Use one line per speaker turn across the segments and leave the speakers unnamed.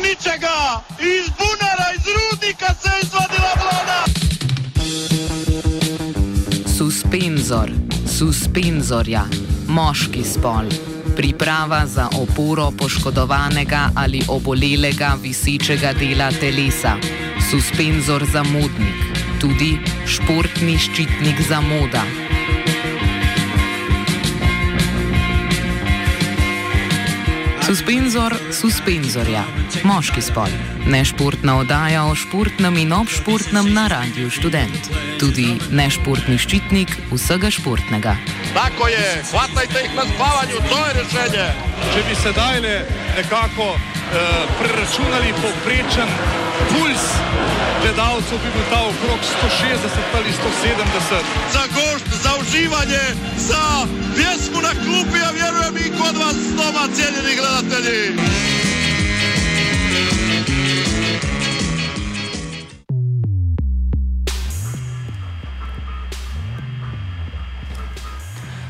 ničega, iz bunara, iz rudnika se je izvadila vlada.
Suspenzor, suspenzorja, moški spol. Priprava za oporo poškodovanega ali obolelega visičega dela telesa. Suspenzor za modnik, tudi športni ščitnik za moda. Suspenzor suspenzorja, moški spol, nešportna oddaja o športnem in obšportnem na radiju študent, tudi nešportni ščitnik vsega športnega.
Tako je, hvatajte jih na spavanju, to je rešenje.
Če bi sedaj le nekako uh, preračunali povprečen puls gledalcev, bi bil ta okrog 160 ali 170.
Za gošt, za uživanje, za pjesmu na klupi, a vjerujem i kod vas doma, cijenjeni gledatelji.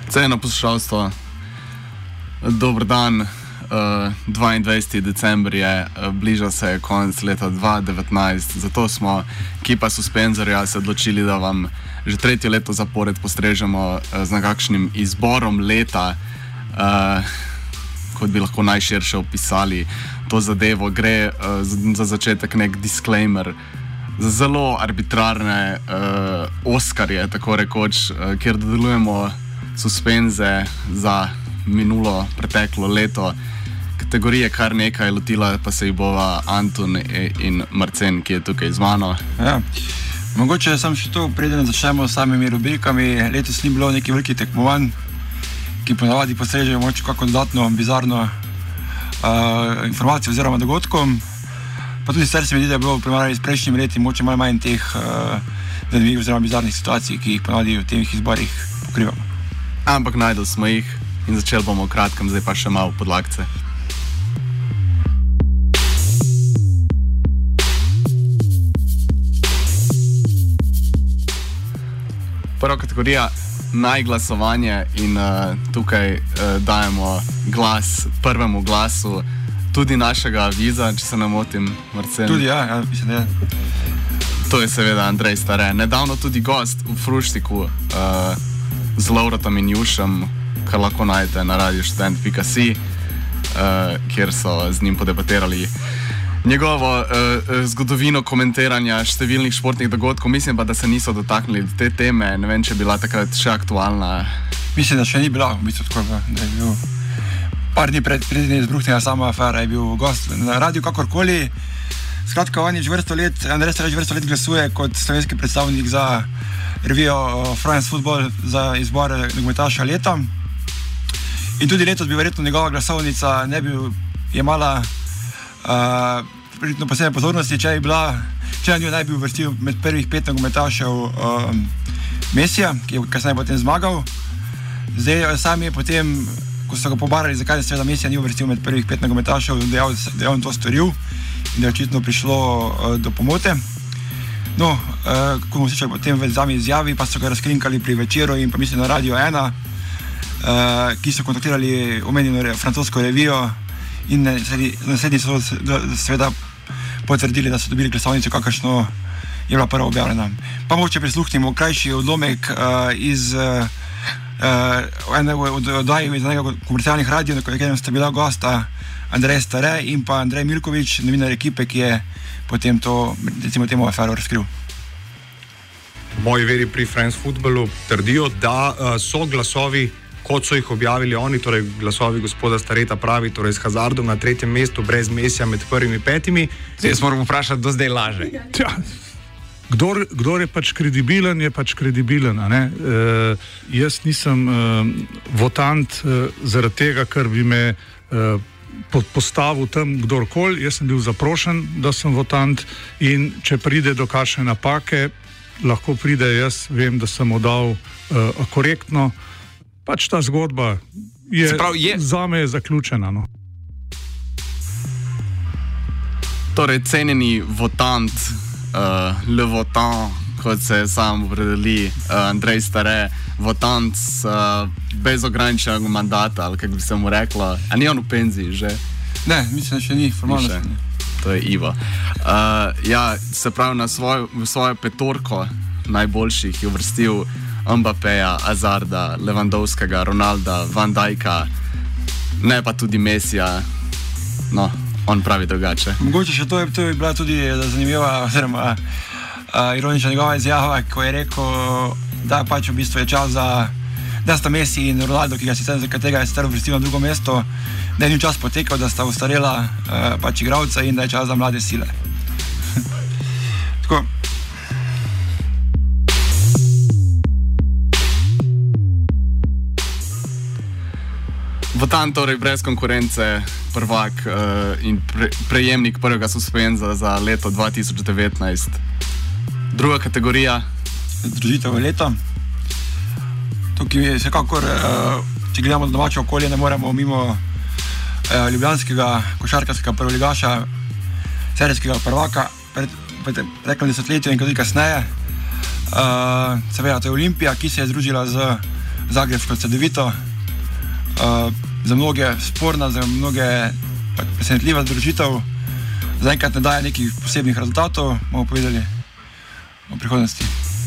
Ceno poslušalstvo, dober dan. Uh, 22. december je, uh, bliža se konec leta 2019, zato smo, ekipa Suspenzorja, se odločili, da vam že tretje leto zapored postrežemo uh, z nekakšnim izborom leta, uh, kot bi lahko najširše opisali to zadevo. Gre uh, za, za začetek nek disclaimer. Za zelo arbitrarne uh, Oskarje, tako rekoč, uh, kjer delujemo suspenze za minulo, preteklo leto. Kategorije kar nekaj, lotila pa se jih bova Anton in Marcen, ki je tukaj z mano.
Ja. Mogoče sem še to, preden začnemo s samimi rubrikami. Letos ni bilo nekih velikih tekmovanj, ki ponavadi postrežejo moč kako dodatno, bizarno uh, informacijo oziroma dogodkom. Pa tudi sicer se mi zdi, da je bilo v primerjavi s prejšnjimi leti moče malo manj teh uh, zanimivih oziroma bizarnih situacij, ki jih ponavadi v teh izborih pokrivamo.
Ampak najdel smo jih in začeli bomo v kratkem, zdaj pa še malo podlagce. Prva kategorija najglasovanje in uh, tukaj uh, dajemo glas prvemu glasu, tudi našega viza, če se ne motim, Marcel.
Tudi ja, ja mislim, da je.
To je seveda Andrej Stare. Nedavno tudi gost v Fruštiku uh, z Lauratom in Jušem, kar lahko najdete na radioštudent.com, uh, kjer so z njim podebatirali njegovo uh, zgodovino komentiranja številnih športnih dogodkov. Mislim pa, da se niso dotaknili te teme. Ne vem, če je bila takrat še aktualna.
Mislim, da še ni bila, v bistvu tako, da je bil. Par dni pred tem izbruhnila sama afera, je bil gost na radiju, kakorkoli. Skratka, on je že vrsto let, Andrej Stare že vrsto let glasuje kot slovenski predstavnik za revijo France Football za izbor nogometaša leta. In tudi letos bi verjetno njegova glasovnica ne bi imala uh, posebne pozornosti, če, bila, če naj bi uvrstil med prvih pet nogometašev um, Mesija, ki je kasneje potem zmagal. Zdaj sam je potem, ko so ga pobarali, zakaj se je Mesija ni uvrstil med prvih pet nogometašev, da je on to storil in da je očitno prišlo uh, do pomote. No, uh, ko smo slišali potem v zami izjavi, pa so ga razkrinkali pri večeru in pa mislim na Radio 1, uh, ki so kontaktirali omenjeno francosko revijo in naslednji so seveda potrdili, da so dobili glasovnico, kakršno je bila prva objavljena. Pa moče prisluhnimo krajši odlomek uh, iz uh, uh, ene od oddaj iz enega komercialnih radijev, na katerem sta bila gosta Andrej Stare in pa Andrej Milkovič, novinar ekipe, ki je potem to, recimo, temu afero razkril.
Moji veri pri France Footballu trdijo, da uh, so glasovi, kot so jih objavili oni, torej glasovi gospoda Stareta, pravi, torej s Hazardom na tretjem mestu, brez mesja med prvimi petimi.
Zdaj moramo vprašati, kdo zdaj laže.
Ja. Kdor, kdor je pač kredibilen, je pač kredibilen. E, jaz nisem e, votant e, zaradi tega, ker bi me e, postavil tam kdorkoli. Jaz sem bil zaprošen, da sem votant in če pride do kakšne napake, lahko pride, jaz vem, da sem oddal uh, korektno. Pač ta zgodba je,
pravi, je...
za me zaključena. No.
Torej, cenjeni votant, uh, le votant, kot se sam opredeli, uh, Andrej Stare, votant uh, brez ograničenega mandata, ali kako bi se mu reklo, a ni on v penziji že.
Ne, mislim, da še ni, formalno še ni.
to je Ivo. Uh, ja, se pravi, na svoj, svojo petorko najboljših je uvrstil Mbappéja, Azarda, Levandovskega, Ronalda, Van Dijka, ne pa tudi Mesija. No, on pravi drugače.
Mogoče še to je, to je bila tudi zanimiva, oziroma uh, ironična njegova izjava, ko je rekel, da pač v bistvu je čas za. Da sta Messi in Ronaldo, ki ga sicer za katerega je sicer vrstil na drugo mesto, da je njim čas potekel, da sta ustarela uh, pač igravca in da je čas za mlade sile. Tako.
Votan torej brez konkurence, prvak uh, in pre, prejemnik prvega suspenza za leto 2019. Druga kategorija.
Združitev leta. Tukaj je vsekakor, uh, če gledamo domače okolje, ne moremo mimo uh, ljubljanskega košarkarskega prvoligaša, serijskega prvaka preteklem desetletju in tudi kasneje. Uh, seveda, to je Olimpija, ki se je združila z Zagrebsko CD-vito. Uh, za mnoge sporna, za mnoge presenetljiva združitev. Zaenkrat ne daje nekih posebnih rezultatov, bomo povedali v prihodnosti.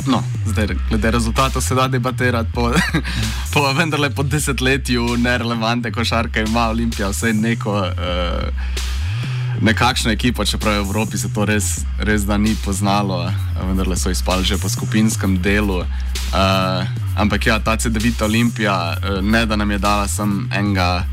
No, zdaj, glede rezultatov se da debatirati, po, po vendarle po desetletju nerelevante košarke ima Olimpija vse neko. Uh, Nekakšna ekipa, čeprav v Evropi se to res, res da ni poznalo, vendar so izpali že po skupinskem delu. Uh, ampak ja, ta CD-vit Olimpija, uh, ne da nam je dala samo enega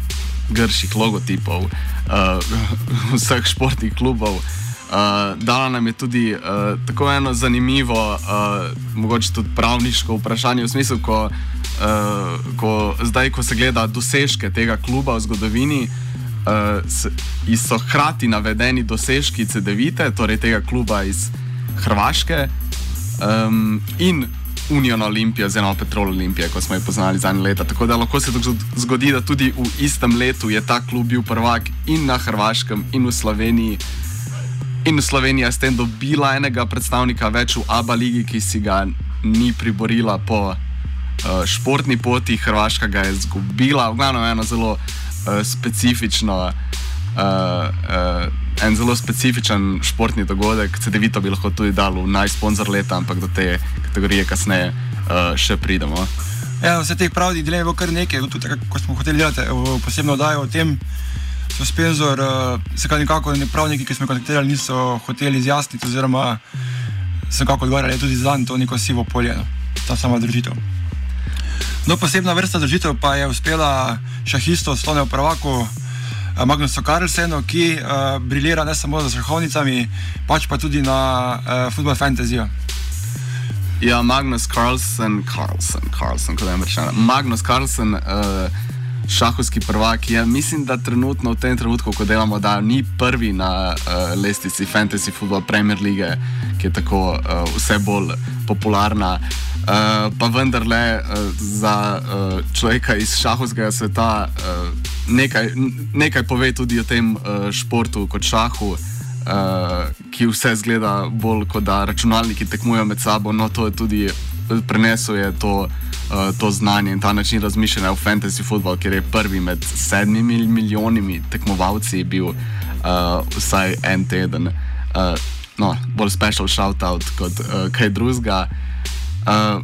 grših logotipov uh, vseh športnih klubov, uh, dala nam je tudi uh, tako eno zanimivo, uh, mogoče tudi pravniško vprašanje v smislu, ko, uh, ko zdaj, ko se gleda dosežke tega kluba v zgodovini uh, so hkrati navedeni dosežki CD-vite, torej tega kluba iz Hrvaške um, in Union Olimpija, oziroma Petrol Olimpija, kot smo jih poznali zadnje leta. Tako da lahko se zgodi, da tudi v istem letu je ta klub bil prvak in na Hrvaškem, in v Sloveniji. In Slovenija je s tem dobila enega predstavnika več v Abu Leiji, ki si ga ni priborila po uh, športni poti, Hrvaška ga je izgubila. V glavnem, eno zelo uh, specifično, uh, uh, en zelo specifičen športni dogodek. CD-vito bi lahko tudi dal v najsponzor leta, ampak do te kategorije kasneje uh, še pridemo.
Ja, vse teh pravdi dilem je bilo kar nekaj, tudi tako, ko smo hoteli delati posebno oddajo o tem. Suspenzor, se kaj nekako ne pravniki, ki smo jih kontaktirali, niso hoteli izjasniti, oziroma se nekako odgovarjali tudi za to neko sivo polje, no, ta sama držitev. No, posebna vrsta držitev pa je uspela šahistu, stone v pravaku eh, Magnusu Karlsenu, ki uh, briljira ne samo za šahovnicami, pač pa tudi na uh, football fantasy.
Ja, Magnus Carlsen, Carlsen, Carlsen, kot je rečeno. Magnus Carlsen, uh, šahovski prvak, je, mislim, da trenutno v tem trenutku, ko delamo, da ni prvi na uh, lestvici Fantasy Football Premier League, ki je tako uh, vse bolj popularna. Uh, pa vendarle uh, za uh, človeka iz šahovskega sveta uh, nekaj, nekaj pove tudi o tem uh, športu kot šahu, uh, ki vse zgleda bolj kot da računalniki tekmujejo med sabo. No, to je tudi prenesel to, uh, to znanje in ta način razmišljanja v fantasy football, ker je prvi med sedmimi milijonimi tekmovalci bil uh, vsaj en teden. Uh, no, bolj special shout out kot uh, kaj drugega. Uh,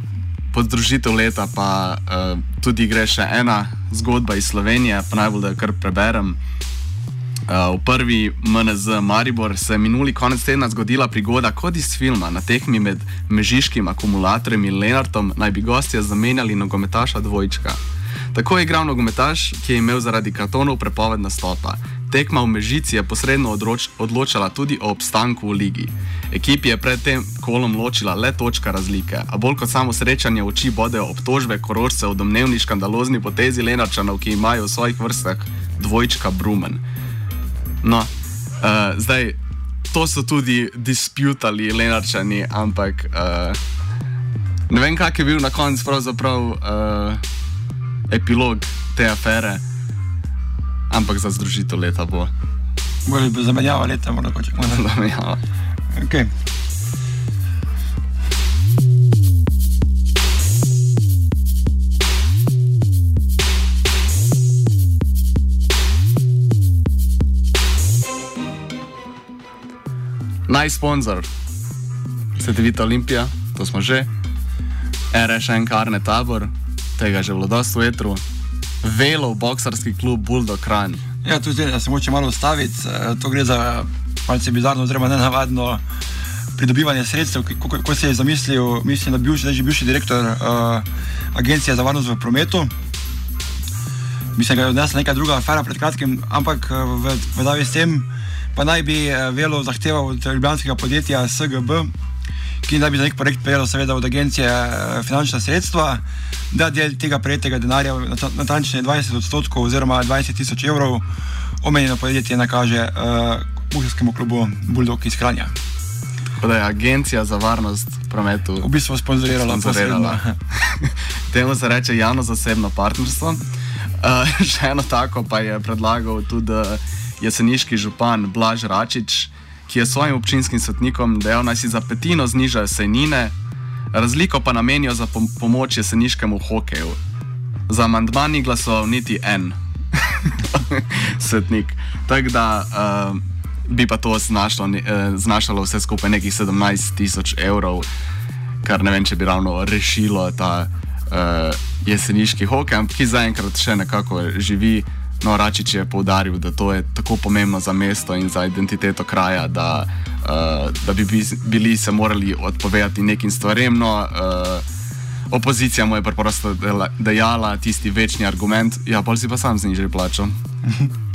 pod združitev leta pa uh, tudi gre še ena zgodba iz Slovenije, pa najbolj da jo kar preberem. Uh, v prvi MNZ Maribor se je minuli konec tedna zgodila prigoda kot iz filma na tehni med mežiškim akumulatorjem in Lenartom, naj bi gostje zamenjali nogometaša dvojčka. Tako je igral nogometaš, ki je imel zaradi kartonov prepoved nastopa. Tekma v Mežici je posredno odroč, odločala tudi o obstanku v ligi. Ekipi je pred tem kolom ločila le točka razlike, a bolj kot samo srečanje oči bodejo obtožbe korožce o domnevni škandalozni potezi Lenarčanov, ki imajo v svojih vrstah dvojčka Brumen. No, uh, zdaj, to so tudi disputali Lenarčani, ampak uh, ne vem, kak je bil na koncu pravzaprav. Uh, epilog te afere, ampak za združitev leta bo.
Bolje bi zamenjava leta, morda če
hočeš. Zamenjava.
Okay.
Naj sponzor, Svetovita Olimpija, to smo že, RŠN Karne Tabor, tega že bilo dosto vetru, Velo, boksarski klub Bulldog Kranj.
Ja, tu zdaj se moče malo ustaviti. eh, To gre za malce bizarno, oziroma nenavadno pridobivanje sredstev, ki- ko, ko se je zamislil, mislim, da bivši, zdaj že bivši direktor uh, Agencije za varnost v prometu. Mislim, da je odnesla neka druga afera pred kratkim, ampak eh, v vedavi s tem pa naj bi Velo zahteval od ljubljanskega podjetja SGB, ki naj bi za nek projekt prejelo seveda od agencije eh, finančna sredstva, da del tega prejetega denarja, nata- natančneje 20 odstotkov oziroma 20 tisoč evrov, omenjeno podjetje nakaže uh, Buharskemu klubu Bulldog iz Kranja.
Tako da je Agencija za varnost v prometu
V bistvu sponzorirala
Sponzorirala.
posredno.
Temu se reče javno-zasebno partnerstvo. Uh, še eno tako pa je predlagal tudi jeseniški župan Blaž Račič, ki je svojim občinskim svetnikom dejal, naj si za petino znižajo sejnine, razliko pa namenijo za pom pomoč jeseniškemu hokeju. Za amandma ni glasoval niti en svetnik. Tako da uh, bi pa to znašlo, eh, znašalo vse skupaj nekih 17 tisoč evrov, kar ne vem, če bi ravno rešilo ta uh, jeseniški hokej, ki zaenkrat še nekako živi. No, Račič je poudaril, da to je tako pomembno za mesto in za identiteto kraja, da, uh, da bi bi- bili se morali odpovedati nekim stvarem. No, uh, opozicija mu je preprosto dejala tisti večni argument, ja, pa si pa sam znižaj plačo.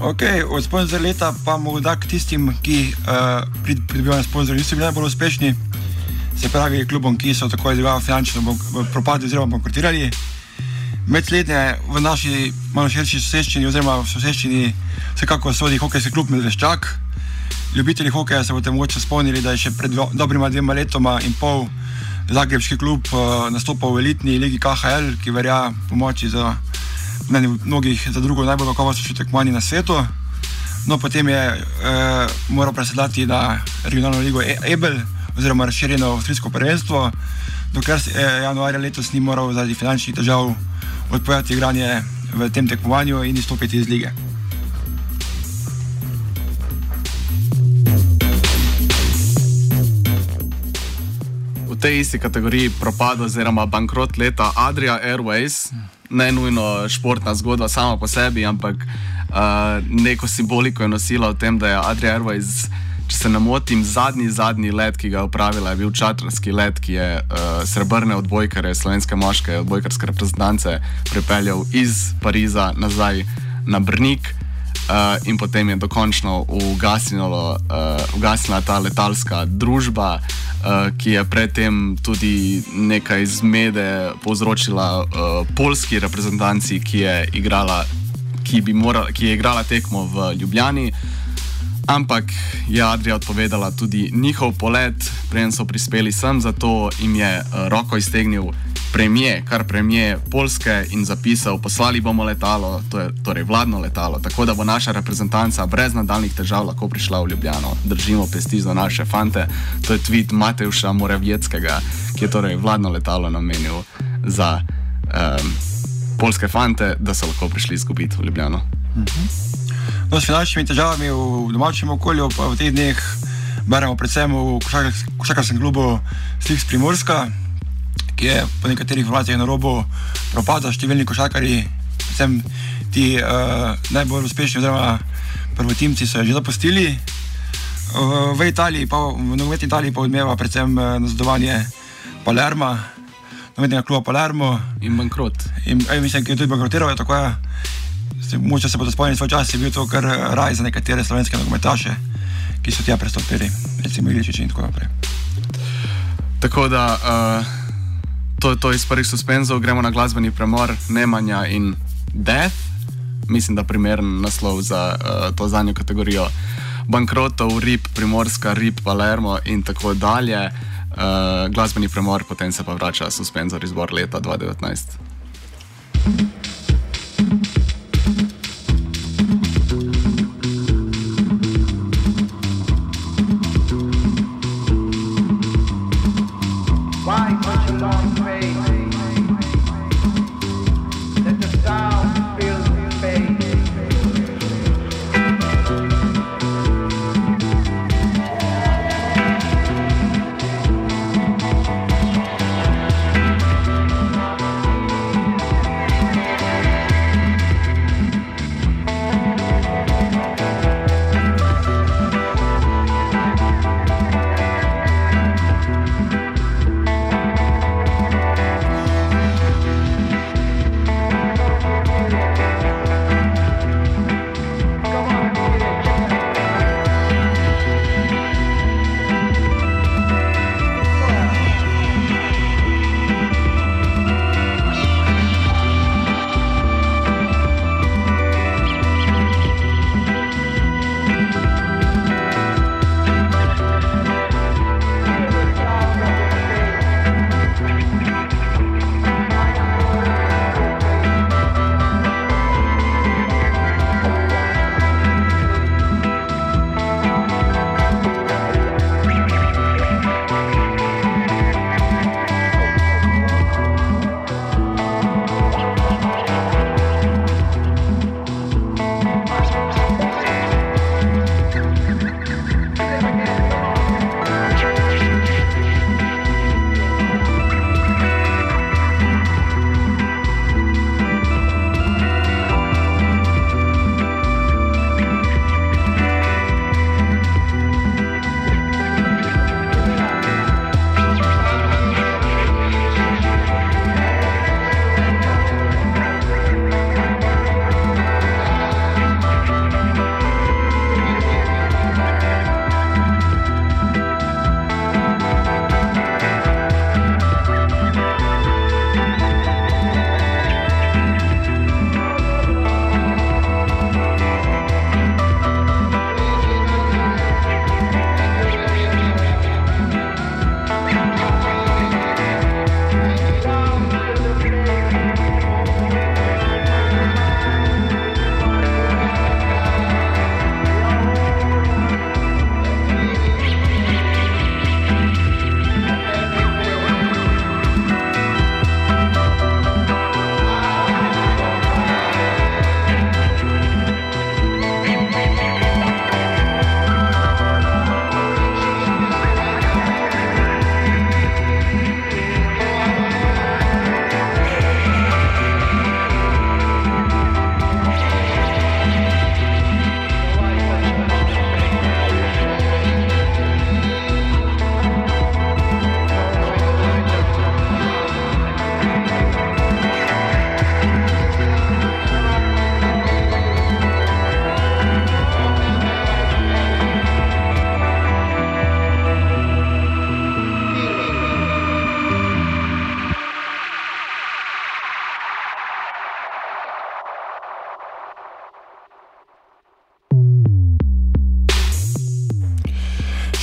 Ok, od sponzorja leta pa morda k tistim, ki uh, pri pridobivanju sponzorjev niso bili najbolj uspešni, se pravi klubom, ki so tako ali drugače finančno propadli oziroma bankrotirali. Medslednje v naši malo širši soseščini oziroma v soseščini vsekakor sodi hokejski klub Medveščak. Ljubitelji hokeja se boste mogoče spomnili, da je še pred dvo- dobrima dvema letoma in pol Zagrebski klub uh, nastopal v elitni ligi KHL, ki verja pomoči za mnenje mnogih za drugo najbolj kakovostno tekmovanje na svetu. No, potem je eh, moral presedlati na regionalno ligo E- Ebel oziroma razširjeno avstrijsko prvenstvo, dokler se eh, januarja letos ni moral zaradi finančnih težav odpovedati igranje v tem tekmovanju in izstopiti iz lige.
V tej isti kategoriji propada oziroma bankrot leta Adria Airways, ne nujno športna zgodba sama po sebi, ampak uh, neko simboliko je nosila v tem, da je Adria Airways, če se ne motim, zadnji, zadnji let, ki ga je upravila, je bil čatrski let, ki je uh, srebrne odbojkare, slovenske moške odbojkarske reprezentance pripeljal iz Pariza nazaj na Brnik. Uh, in potem je dokončno ugasnilo, uh, ugasnila ta letalska družba, uh, ki je predtem tudi nekaj zmede povzročila uh, polski reprezentanci, ki je, igrala, ki, bi morala, ki je igrala tekmo v Ljubljani. Ampak je Adrija odpovedala tudi njihov polet, preden so prispeli sem, zato jim je uh, roko iztegnil premije, kar premije Polske in zapisal: Poslali bomo letalo, to je torej vladno letalo, tako da bo naša reprezentanca brez nadaljnih težav lahko prišla v Ljubljano. Držimo pesti za naše fante. To je tweet Mateuša Moravjetskega, ki je torej vladno letalo namenil za um, polske fante, da so lahko prišli izgubiti v Ljubljano.
No, s finančnimi težavami v domačem okolju, pa v teh dneh beremo predvsem v košarkars- košarkarskem klubu Sliks Primorska, ki je po nekaterih informacijah na robu propada. Številni košarkari, predvsem ti uh, najbolj uspešni oziroma prvotimci, so jo že zapustili. Uh, v Italiji, pa v nogometni Italiji pa odmeva predvsem uh, nazadovanje Palerma, nogometnega kluba Palermo.
In bankrot.
In, aj, mislim, da je tudi bankrotiral, je tako je. Mogoče se bodo spomnili, čas je bil to kar eh, raj za nekatere slovenske nogometaše, ki so tja prestopili, recimo Iličič in tako naprej.
Tako da uh, to je to iz prvih suspenzov, gremo na glasbeni premor, Nemanja in Death. Mislim, da primeren naslov za uh, to zadnjo kategorijo. Bankrotov, RIP, Primorska, RIP, Palermo in tako dalje. Uh, glasbeni premor, potem se pa vrača suspenzor izbor leta 2019.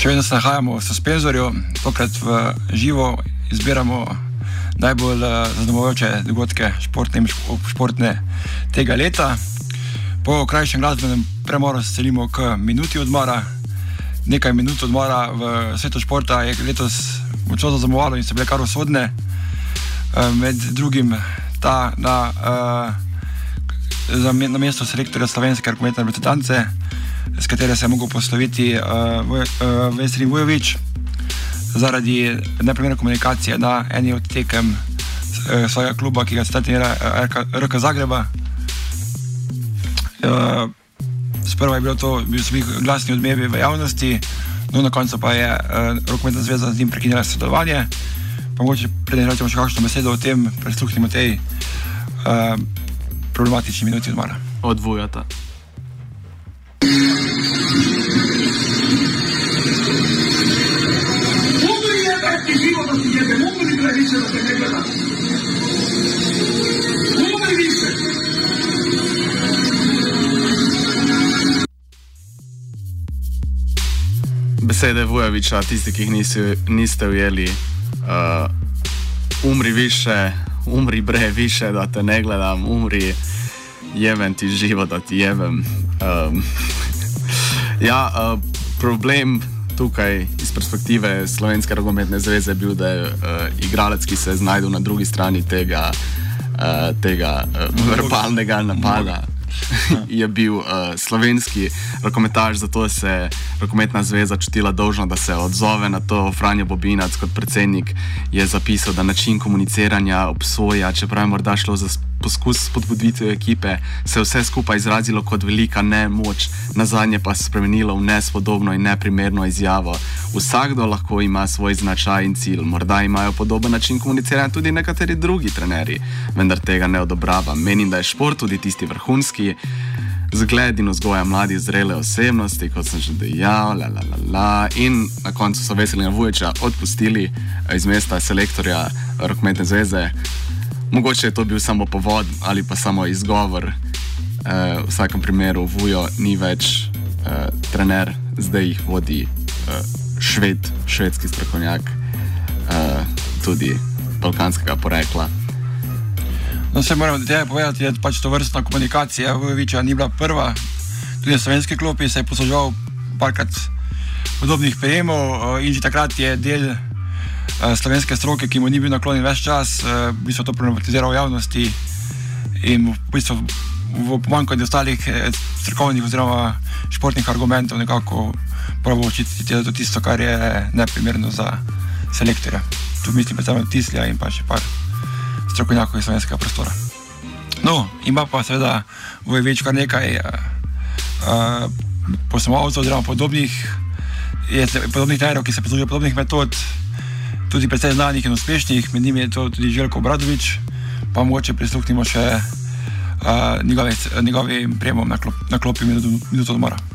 Še vedno se nahajamo v suspenzorju, tokrat v živo izbiramo najbolj uh, zaznamojoče dogodke športne športne tega leta. Po krajšem glasbenem premoru se selimo k minuti odmora. Nekaj minut odmora v svetu športa je letos močno zaznamovalo in so bile kar usodne. Uh, med drugim ta na, uh, na mesto selektorja slovenske argumentne reprezentance s katero se je mogel posloviti uh, Vesrin Vujovič zaradi neprimerne komunikacije na eni od tekem uh, svojega kluba, ki ga statira RK Zagreba. Uh, sprva je bilo to, bil so bili glasni odmevi v javnosti, no na koncu pa je uh, Rokometna zveza z njim prekinila sodelovanje. Pa mogoče predem rečemo še kakšno besedo o tem, prisluhnimo tej uh, problematični minuti odmora.
Više!
Besede Vujoviča, tisti, ki jih nisi, niste ujeli, uh, umri više, umri bre više, da te ne gledam, umri, jevem ti život, da ti jevem. Um, ja, uh, problem tukaj iz perspektive Slovenske rokometne zveze je bil, da je uh, igralec, ki se je znašel na drugi strani tega, uh, tega uh, verbalnega napada. je bil uh, slovenski rokometaš, zato se je rokometna zveza čutila dolžna, da se odzove na to. Franjo Bobinac, kot predsednik, je zapisal, da način komuniciranja obsoja, čeprav je morda šlo za poskus spodbuditve ekipe, se je vse skupaj izrazilo kot velika nemoč, na zadnje pa se spremenilo v nespodobno in neprimerno izjavo. Vsakdo lahko ima svoj značaj in cilj, morda imajo podoben način komuniciranja tudi nekateri drugi trenerji, vendar tega ne odobravam. Menim, da je šport tudi tisti vrhunski. Zgled in vzgoja mladih zrele osebnosti, kot sem že dejal, la, la, la, la. in na koncu so veseli Vujoviča odpustili iz mesta selektorja Rokmetne zveze. Mogoče je to bil samo povod ali pa samo izgovor. Uh, v vsakem primeru Vujo ni več uh, trener, zdaj jih vodi uh, šved, švedski strokovnjak, uh, tudi balkanskega porekla.
No, se moram povedati, da je pač to vrstna komunikacija Vujoviča ni bila prva. Tudi na slovenski klopi se je poslužil parkrat podobnih prejemov in že takrat je del. Eh, slovenske stroke, ki mu ni bil naklonjen več čas, uh, v bistvu to problematiziral v javnosti in v bistvu v pomanjkanju ostalih eh, strokovnih oziroma športnih argumentov nekako pravo očititi, da je to tisto, kar je neprimerno za selektorja. Tu mislim predvsem na Tislja in pa še par strokovnjakov iz slovenskega prostora. No, ima pa seveda v več kar nekaj uh, uh, poslovalcev oziroma podobnih, podobnih trenerov, ki se poslužijo podobnih metod tudi precej znanih in uspešnih, med njimi je to tudi Željko Bradovič, pa mogoče prisluhnimo še uh, njegovim prijemom na, klop, na klopi minuto, minuto odmora.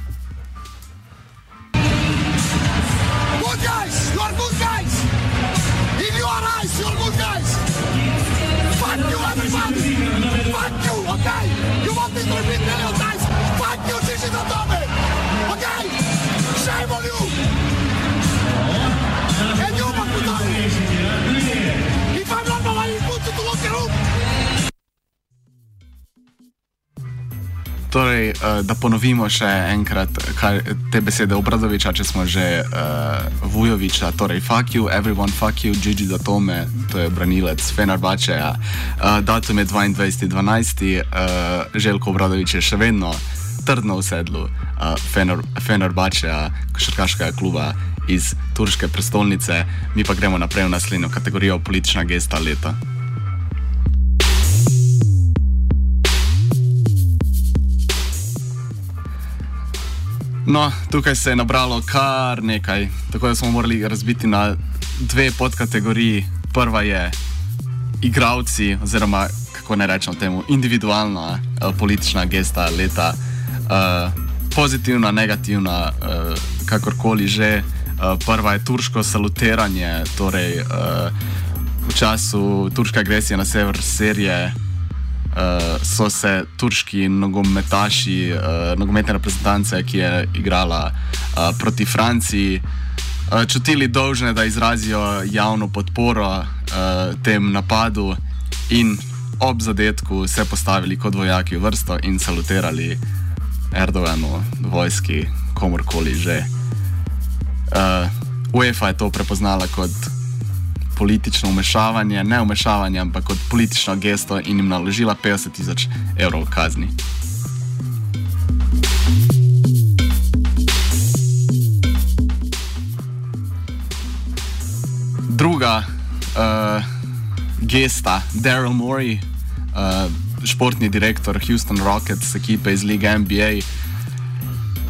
Torej, uh, da ponovimo še enkrat kaj, te besede Obradoviča, če smo že uh, Vujoviča, torej fuck you, everyone fuck you, Gigi da tome, to je branilec Fenerbačeja. Uh, datum je 22.12. Uh, Željko Obradovič je še vedno trdno v sedlu uh, Fener, Fenerbačeja, košarkaškega kluba iz turške prestolnice. Mi pa gremo naprej v naslednjo kategorijo politična gesta leta. No, tukaj se je nabralo kar nekaj, tako da smo morali razbiti na dve podkategoriji. Prva je igravci, oziroma kako ne rečemo temu, individualna uh, politična gesta leta, uh, pozitivna, negativna, uh, kakorkoli že. Uh, prva je turško salutiranje, torej uh, v času turške agresije na sever Sirije uh, so se turški nogometaši, uh, nogometne reprezentance, ki je igrala uh, proti Franciji, uh, čutili dolžne, da izrazijo javno podporo uh, tem napadu in ob zadetku se postavili kot vojaki v vrsto in salutirali Erdoganu, vojski, komorkoli že. Uh, UEFA je to prepoznala kot politično umešavanje, ne umešavanje, ampak kot politično gesto in jim naložila 50 tisoč evrov kazni. Druga uh, gesta, Daryl Morey, uh, športni direktor Houston Rockets, ekipe iz lige NBA,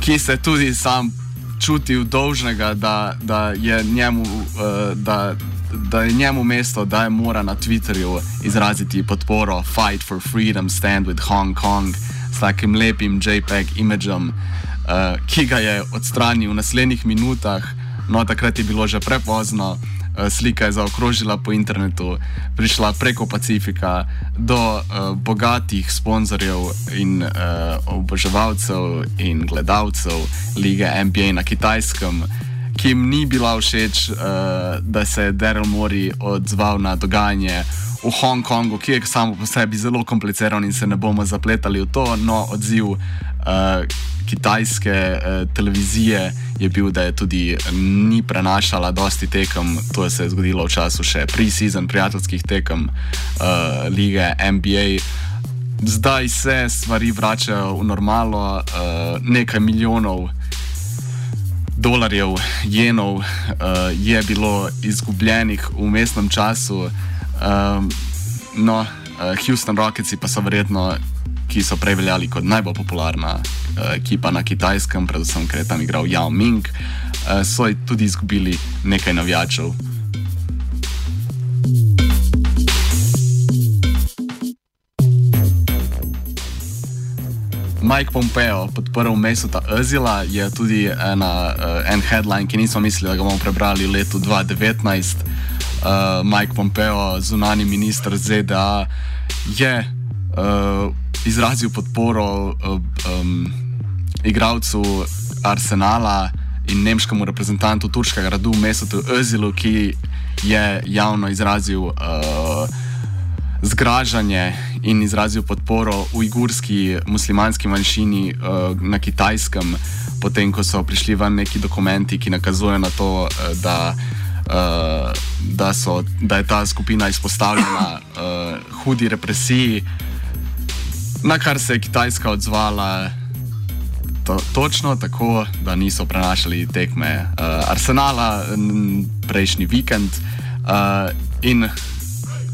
ki se tudi sam čutil dolžnega, da, da je njemu. Uh, da, Da je njemu mesto, da je mora na Twitterju izraziti podporo Fight for Freedom, Stand with Hong Kong s takim lepim JPEG imidžom, uh, ki ga je odstranil v naslednjih minutah, no takrat je bilo že prepozno. Eh, slika je zaokrožila po internetu, prišla preko Pacifika do uh, bogatih sponzorjev in uh, oboževalcev in gledalcev lige NBA na kitajskem, ki jim ni bila všeč, uh, da se je Daryl Mori odzval na dogajanje. V Hongkongu, ki je samo po sebi zelo kompliciran, in se ne bomo zapletali v to, no odziv uh, kitajske uh, televizije je bil, da je tudi ni prenašala dosti tekem. To se je zgodilo v času še pre-season, prijateljskih tekem uh, lige NBA. Zdaj se stvari vračajo v normalo, uh, nekaj milijonov dolarjev, jenov uh, je bilo izgubljenih v mestnem času. Um, no, uh, Houston Rockets pa so verjetno ki so prej veljali kot najbolj popularna uh, ekipa na kitajskem, predvsem ker je tam igral Yao Ming, uh, so tudi izgubili nekaj navijačev. Mike Pompeo podprl Mesota Özila je tudi ena, uh, en headline, ki nismo mislili, da ga bomo prebrali v letu 2019. Uh, Mike Pompeo, zunani minister ZDA, je uh, izrazil podporo uh, um, igralcu Arsenala in nemškemu reprezentantu turškega gradu Mesotu Özilu, ki je javno izrazil uh, zgražanje in izrazil podporo ujgurski muslimanski manjšini uh, na kitajskem, potem ko so prišli ven neki dokumenti, ki nakazujejo na to, uh, da. Uh, da, so, da je ta skupina izpostavljena uh, hudi represiji, Na kar se je Kitajska odzvala to, točno tako, da niso prenašali tekme uh, Arsenala prejšnji vikend uh, in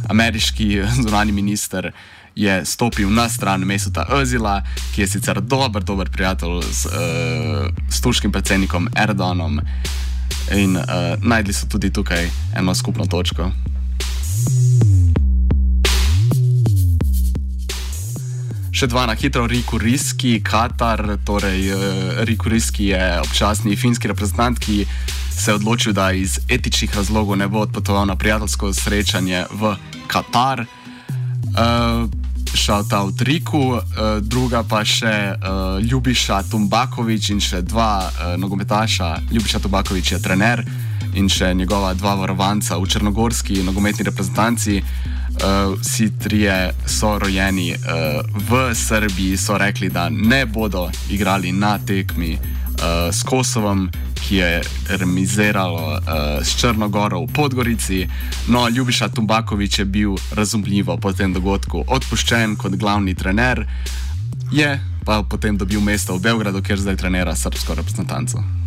ameriški zunani minister je stopil na stran Mesota Ozila, ki je sicer dober, dober prijatelj s, uh, s turškim predsednikom Erdoganom in uh, najdli so tudi tukaj eno skupno točko. Še dva na hitro, Riku Riski, Katar, torej uh, Riku Riski je občasni finski reprezentant, ki se je odločil, da iz etičnih razlogov ne bo odpotoval na prijateljsko srečanje v Katar. Uh, ta v Riku, uh, druga pa še uh, Ljubiša Tumbakovič in še dva uh, nogometaša. Ljubiša Tumbakovič je trener in še njegova dva varovanca v črnogorski nogometni reprezentanci uh, vsi trije so rojeni uh, v Srbiji, so rekli, da ne bodo igrali na tekmi uh, s Kosovom, ki je remiziralo uh, s Črnogoro v Podgorici. No, Ljubiša Tumbakovič je bil razumljivo po tem dogodku odpuščen kot glavni trener, je pa potem dobil mesto v Beogradu, kjer zdaj trenira srpsko reprezentanco.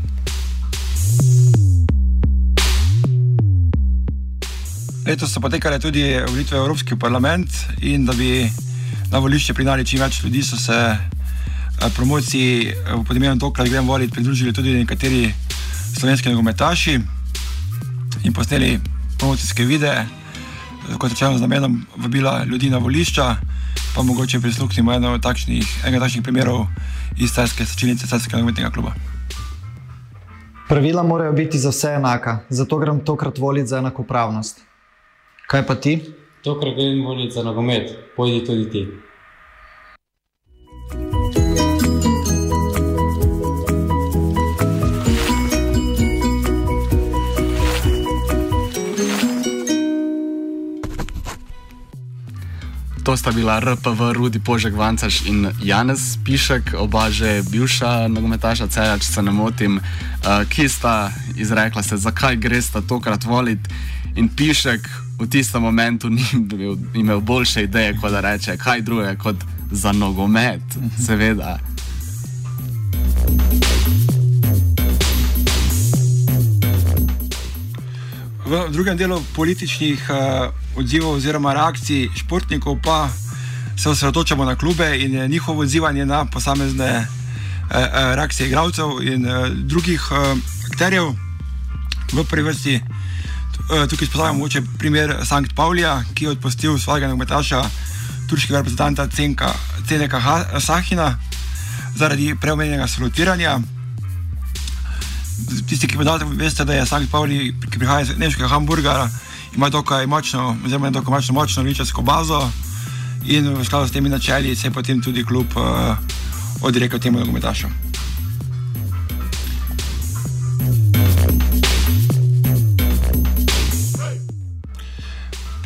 Letos so potekale tudi volitve v Evropski parlament in da bi na volišče prinali čim več ljudi, so se eh, promociji eh, podnebnem toku, da gremo voliti, pridružili tudi nekateri slovenski nogometaši in posneli promocijske videe, kot rečeno, z namenom vabila ljudi na volišča, pa mogoče prisluhnimo enega takšnih, enega takšnih primerov iz Tajske sečilnice Tajskega nogometnega kluba.
Pravila morajo biti za vse enaka, zato grem tokrat voliti za enakopravnost. Kaj pa ti?
Tokrat grem voliti za nogomet, pojdi tudi ti.
To sta bila RPV Rudi Požek Vancaš in Janez Pišek, oba že bivša nogometaša Cerač, če se ne motim, eh, ki sta izrekla se, zakaj gresta tokrat voliti. In Pišek v tistem momentu ni bil, imel boljše ideje, kot da reče, kaj drugega kot za nogomet, seveda.
V drugem delu političnih uh, odzivov oziroma reakcij športnikov pa se osredotočamo na klube in njihovo odzivanje na posamezne uh, uh, reakcije igralcev in uh, drugih uh, akterjev. V prvi vrsti uh, tukaj spostavljamo mogoče primer Sankt Paulija, ki je odpustil svojega nogometaša, turškega reprezentanta Cenka, Ceneka Sahina zaradi preomenjenega salutiranja tisti, ki poznate, veste, da je Sankt Pauli, ki prihaja iz nemškega Hamburga, ima dokaj močno, oziroma dokaj močno, močno ličarsko bazo in v skladu s temi načeli se je potem tudi klub uh, odrekel temu nogometašu.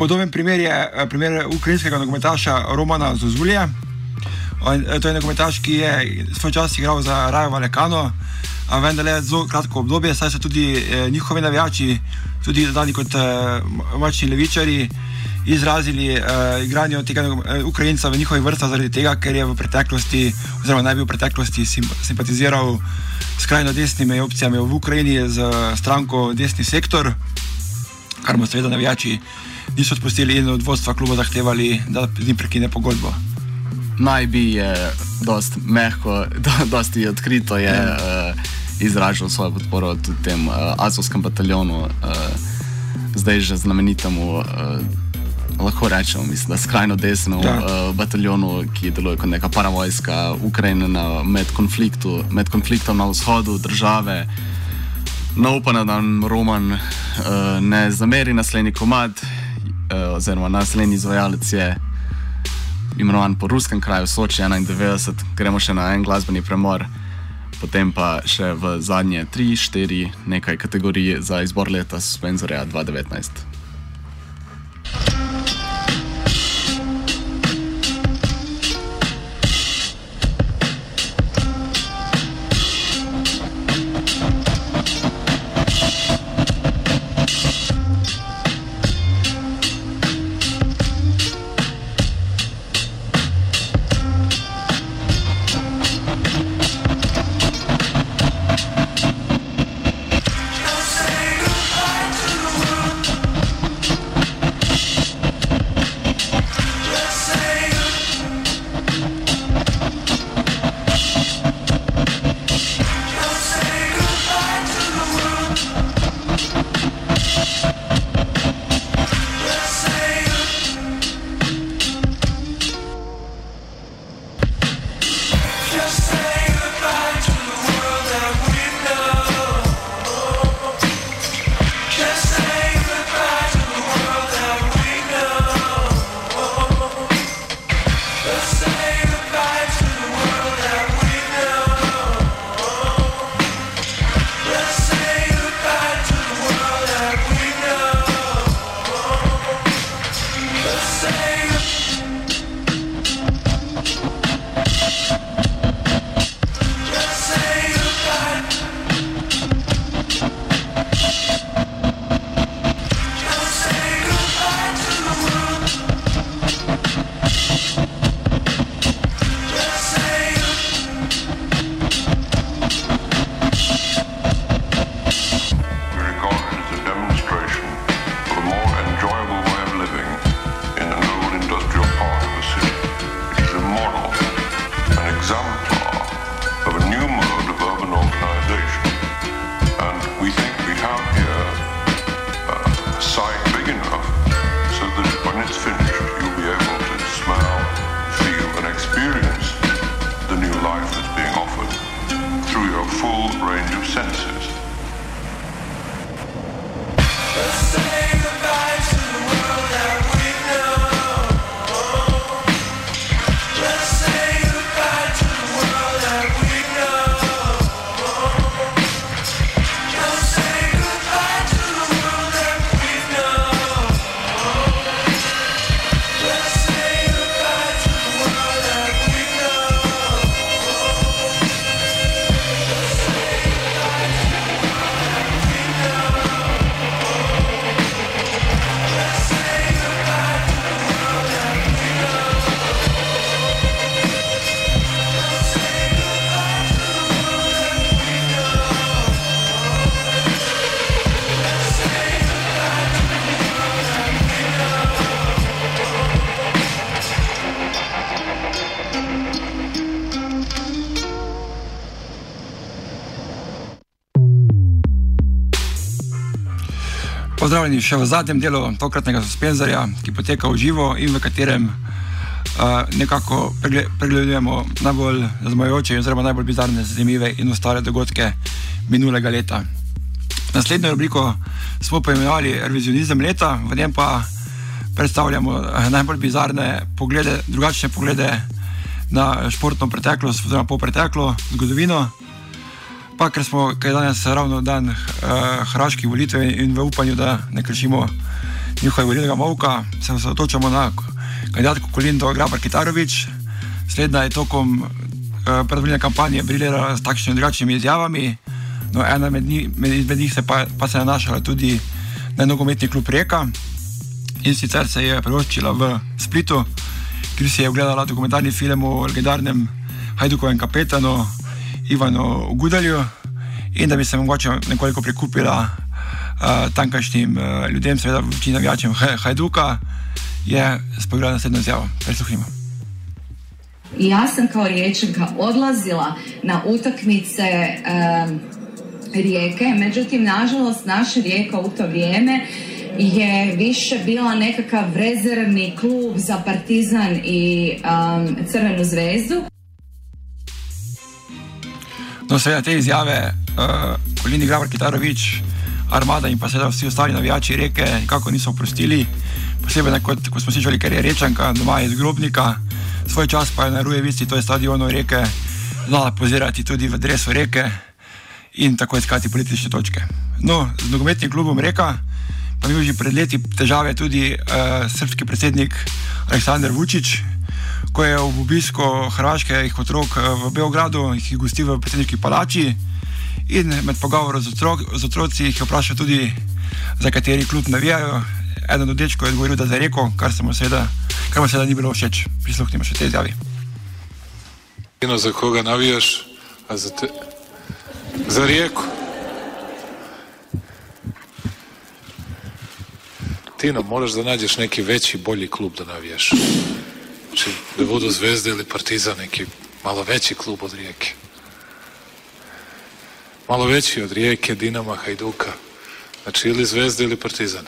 Podoben primer je eh, primer ukrajinskega nogometaša Romana Zuzulja. Eh, to je nogometaš, ki je svoj čas igral za Rajo Valekano, a vendar le zelo kratko obdobje, saj so tudi eh, njihovi navijači, tudi dani kot eh, močni levičari, izrazili eh, igranje tega eh, Ukrajinca v njihovih vrstah zaradi tega, ker je v preteklosti, oziroma naj bi v preteklosti sim, simpatiziral skrajno desnimi opcijami v Ukrajini z stranko Desni sektor, kar mu seveda navijači niso odpustili in od vodstva kluba zahtevali, da z njim prekine pogodbo.
Naj bi je dosti mehko, do, dosti odkrito je. Ja. Uh, izražal svojo podporo tudi tem uh, Azovskem bataljonu, uh, zdaj že znamenitemu, uh, lahko rečemo, mislim, da skrajno desnemu ja. uh, bataljonu, ki deluje kot neka paravojska Ukrajine na, med, med konfliktom na vzhodu države. No, upam, da nam Roman uh, ne zameri naslednji komad, oziroma naslednji izvajalec je imenovan po ruskem kraju Soči 91, gremo še na en glasbeni premor potem pa še v zadnje 3-4 nekaj kategorij za izbor leta Spencerja 2019.
Pozdravljeni še v zadnjem delu tokratnega suspenzorja, ki poteka v živo in v katerem uh, nekako pregle pregledujemo najbolj zmajoče, oziroma najbolj bizarne, zanimive in ostale dogodke minulega leta. Naslednjo rubriko smo poimenovali Revizionizem leta, v njem pa predstavljamo eh, najbolj bizarne poglede, drugačne poglede na športno preteklost, oziroma po preteklo zgodovino. Pa ker smo kaj danes ravno dan uh, hrvaških volitev in v upanju, da ne kršimo njihovega volilnega molka, se osredotočamo na kandidatko Kolindo Grabar Kitarovič. Slednja je tokom uh, predvoljene kampanje briljala s takšnimi drugačnimi izjavami. No, ena med, njih, med njih se pa, pa se je nanašala tudi na nogometni klub Reka in sicer se je prevoščila v Splitu, kjer si je ogledala dokumentarni film o legendarnem Hajdukovem kapetanu Ivanu Gudalju in da bi se mogoče nekoliko prikupila uh, tamkajšnjim uh, ljudem, seveda večina navijačem Hajduka, je spovedala naslednjo izjavo. Prisluhnimo.
Ja sam kao riječanka odlazila na utakmice um, rijeke, međutim, nažalost, naša rijeka u to vrijeme je više bila nekakav rezervni klub za Partizan i um, Crvenu zvezdu.
No, seveda te izjave, uh, Kolini Grabar Kitarovič, Armada in pa seveda vsi ostali navijači reke nikako niso oprostili. Posebej, kot, kot smo slišali, ker je rečanka doma iz Grobnika, svoj čas pa je na Rujevici, to je stadion reke, znala pozirati tudi v dresu reke in tako iskati politične točke. No, z nogometnim klubom Reka pa je bil že pred leti težave tudi uh, srpski predsednik Aleksandr Vučić, ko je v obisku hrvaških otrok eh, v Beogradu jih gostil v predsedniški palači in med pogovorom z, otrok, z otroci jih je vprašal tudi, za kateri klub navijajo. Eden od dečkov je odgovoril, da za Reko, kar se mu seveda, kar mu seveda ni bilo všeč. Prisluhnimo še te izjavi.
Za koga navijaš? Za, te... za Rijeku. Tino, moraš da nađeš neki veći, bolji klub da navijaš. Znači, da budu Zvezda ili Partizan, neki malo veći klub od Rijeke. Malo veći od Rijeke, Dinama, Hajduka. Znači, ili Zvezda ili Partizan.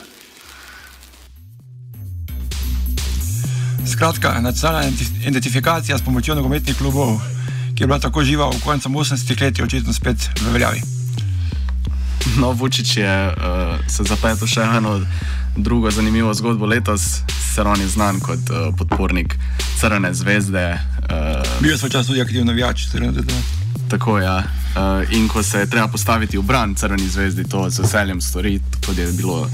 Skratka, nacionalna identifikacija s pomočjo nogometnih klubov, ki je bila tako živa v koncu 80-ih let, je očitno spet v veljavi.
No, Vučić je uh, se zapletel še eno drugo zanimivo zgodbo letos, ser on je znan kot uh, podpornik Crne zvezde.
Uh, Bil svoj čas tudi aktivni navijač, Crne zvezde.
Tako je. Ja. Uh, in ko se je treba postaviti v bran Crni zvezdi, to z veseljem stori, kot je bilo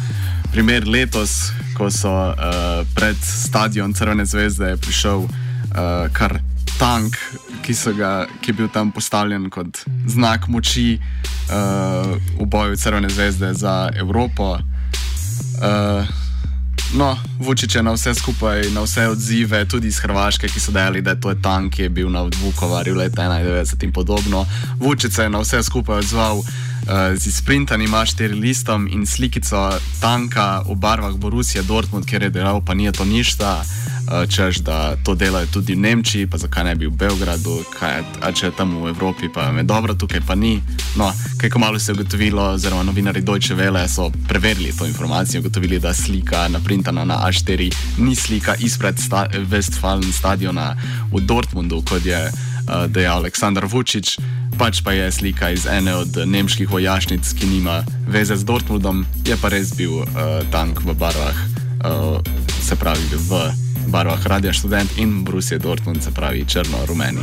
primer letos, ko so uh, pred stadion Crne zvezde prišel uh, kar tank, ki, ga, ki je bil tam postavljen kot znak moči uh, v boju Crne zvezde za Evropo. Uh, no, Vučić je na vse skupaj, na vse odzive, tudi iz Hrvaške, ki so dejali, da je to tank, ki je bil na Vukovarju leta 91 in podobno. Vučić se je na vse skupaj odzval uh, z izprintanim A4 listom in slikico tanka v barvah Borussia Dortmund, ker je delal, pa ni to ništa. Eh, češ, da to delajo tudi v Nemčiji, pa zakaj ne bi v Beogradu, kaj, je tam v Evropi, pa je dobro, tukaj pa ni. No, kaj ko malo se je ugotovilo, oziroma novinari Deutsche Welle so preverili to informacijo, ugotovili, da slika naprintana na A4 ni slika izpred sta Westfalen stadiona v Dortmundu, kot je uh, dejal Aleksandr Vučić. Pač pa je slika iz ene od nemških vojašnic, ki nima veze z Dortmundom, je pa res bil uh, tank v barvah, uh, se pravi v barvah Radia Student in Brusje Dortmund, se pravi črno-rumeni.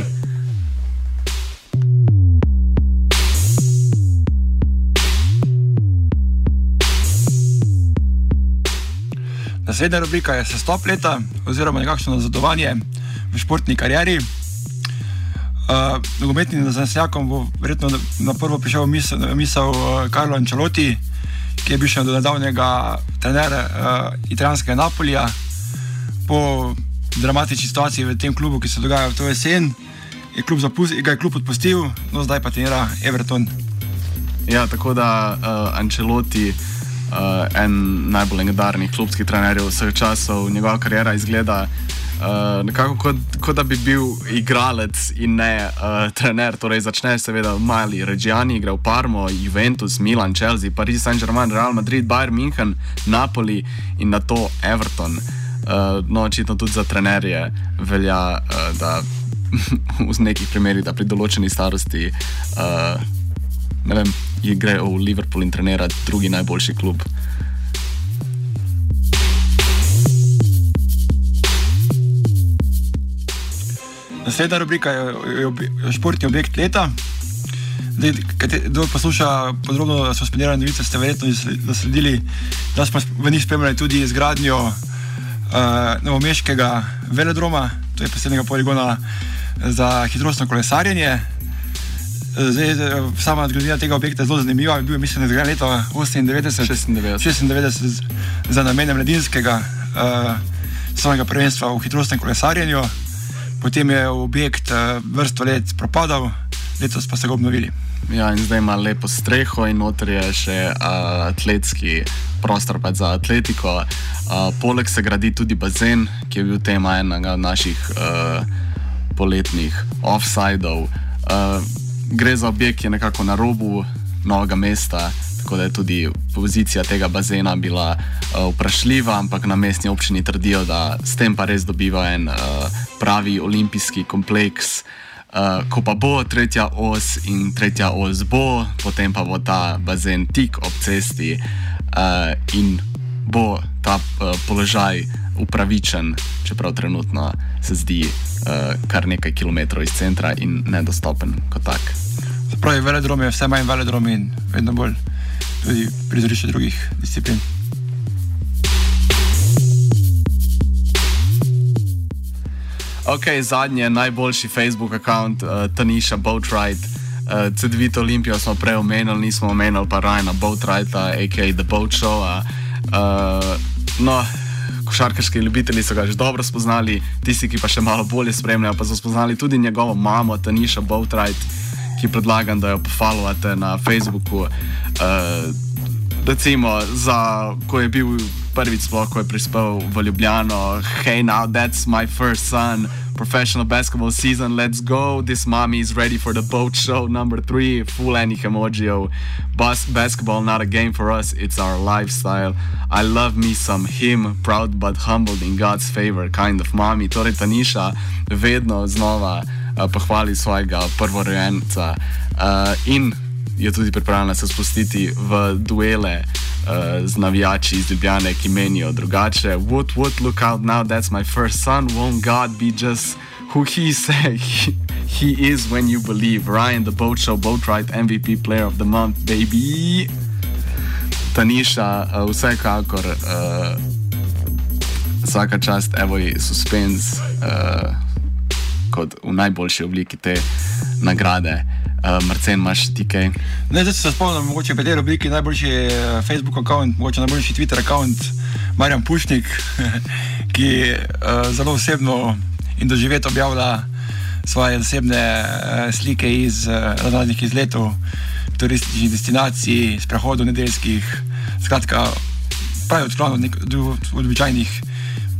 Naslednja rubrika je sestop leta oziroma nekakšno nazadovanje v športni karieri. Uh, nogometnim zanesenjakom bo verjetno na prvo prišel misel, misel uh, Karlo Ančaloti, ki je bil še do nedavnega trener uh, italijanskega Napolija po dramatični situaciji v tem klubu, ki se dogaja v to jesen, je klub, zapust, je klub odpustil, no zdaj pa trenira Everton.
Ja, tako da uh, Ancelotti, uh, en najbolj legendarnih klubskih trenerjev vseh časov, njegova karijera izgleda Uh, nekako kot, kot da bi bil igralec in ne uh, trener. Torej, začneš seveda v Mali, Reggiani, igra v Parmo, Juventus, Milan, Chelsea, Paris Saint-Germain, Real Madrid, Bayern München, Napoli in na to Everton. Uh, no, očitno tudi za trenerje velja, uh, da v nekih primerih, da pri določeni starosti, uh, ne vem, grejo v Liverpool in trenirajo drugi najboljši klub.
Naslednja rubrika je, je, je športni objekt leta. Kdo posluša podrobno suspendirane novice, ste verjetno zasledili, da smo v njih spremljali tudi izgradnjo uh, novomeškega velodroma, to je posebnega poligona za hitrostno kolesarjenje. Zdaj, sama zgodovina tega objekta je zelo zanimiva. Bil je, mislim, zgrajen leta 98, 96 za namenem mladinskega uh, svojega prvenstva v hitrostnem kolesarjenju potem je objekt uh, vrsto let propadal, letos pa so ga obnovili.
Ja, in zdaj ima lepo streho, in noter je še uh, atletski prostor za atletiko. Uh, poleg se gradi tudi bazen, ki je bil tema enega od naših uh, poletnih off-sidov. Uh, gre za objekt, ki je nekako na robu novega mesta, tako da je tudi pozicija tega bazena bila uh, vprašljiva, ampak na mestni občini trdijo, da s tem pa res dobiva en uh, pravi olimpijski kompleks. Uh, ko pa bo tretja os in tretja os bo, potem pa bo ta bazen tik ob cesti uh, in bo ta uh, položaj upravičen, čeprav trenutno se zdi uh, kar nekaj kilometrov iz centra in nedostopen kot tak.
Pravi, velodrom je vse manj velodrom in vedno bolj tudi prizorišče drugih disciplin.
Ok, zadnji je najboljši Facebook račun, uh, Tanisha Boatright. Uh, CD2 Olimpijo smo prej omenili, nismo omenili pa Rajna Boatrighta, a.k.a. The Boat Show. Uh, no, košarkarski ljubitelji so ga že dobro spoznali, tisti, ki pa še malo bolje spremljajo, pa so spoznali tudi njegovo mamo, Tanisha Boatright ki predlagam, da jo pofollowate na Facebooku. Uh, recimo, za, ko je bil prvič sploh, ko je prispel v Ljubljano, hey, now that's my first son. Professional basketball season, let's go. This mommy is ready for the boat show number three. Full any emoji. Bas basketball, not a game for us, it's our lifestyle. I love me some him, proud but humbled in God's favor, kind of mommy. Torej, Tanisha, vedno znova uh, pohvali svojega prvorojenca uh, in je tudi pripravljena se spustiti v duele uh, z navijači iz Ljubljane, ki menijo drugače. What, what, look out now, that's my first son. Won't God be just who he said he, he is when you believe? Ryan, the boat show, boat ride, MVP player of the month, baby. Tanisha, uh, vsekakor. Uh, Vsaka čast, evo je suspens. Uh, kot v najboljši obliki te nagrade. Uh, Marcen, imaš ti kaj?
Ne, zdaj se spomnim, mogoče v tej obliki najboljši eh, Facebook račun, mogoče najboljši Twitter račun, Marjan Pušnik, ki uh, zelo osebno in doživeto objavlja svoje zasebne uh, slike iz uh, raznih izletov, turističnih destinacij, sprehodov nedeljskih, skratka, pravi odklon od običajnih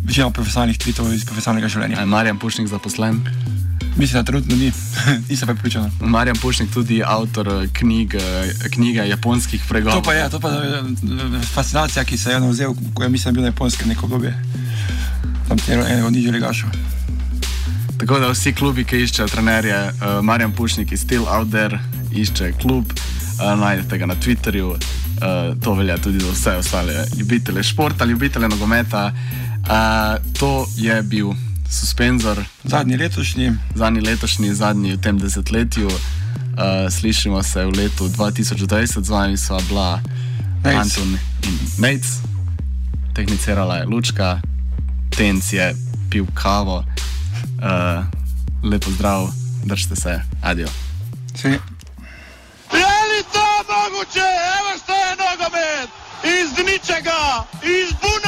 večino profesionalnih tvitev iz profesionalnega življenja.
Je Marjan Pušnik zaposlen?
Mislim, da trenutno ni, nisem pa pripričan.
Marjan Pušnik tudi avtor eh, knjige, knjige japonskih pregovorov.
To pa je, to pa je eh, fascinacija, ki se je eno vzel, ko je mislim, bil na japonskem neko obdobje. Tam je eno od nižjih legašov.
Tako da vsi klubi, ki iščejo trenerje, uh, Marjan Pušnik je still out there, išče klub, uh, najdete ga na Twitterju. Uh, to velja tudi za vse ostale ljubitelje športa, ljubitelje nogometa. Uh, to je bil suspenzor.
Zadnji letošnji.
Zadnji letošnji, zadnji v tem desetletju. Uh, slišimo se v letu 2020, z vami sva bila Anton in Nec, tehnicirala je Lučka, Tenc je pil kavo. Uh, lepo zdrav, držite se, adijo.
Je li to mogoče? Evo što je nogomet! Iz ničega, iz bunara,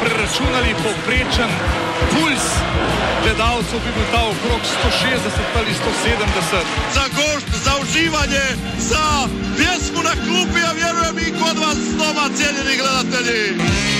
preračunali povprečen puls gledalcev, bi bil ta okrog 160 ali 170.
Za gošt, za uživanje, za pjesmu na klupi, a vjerujem i kod vas doma, cijenjeni gledatelji.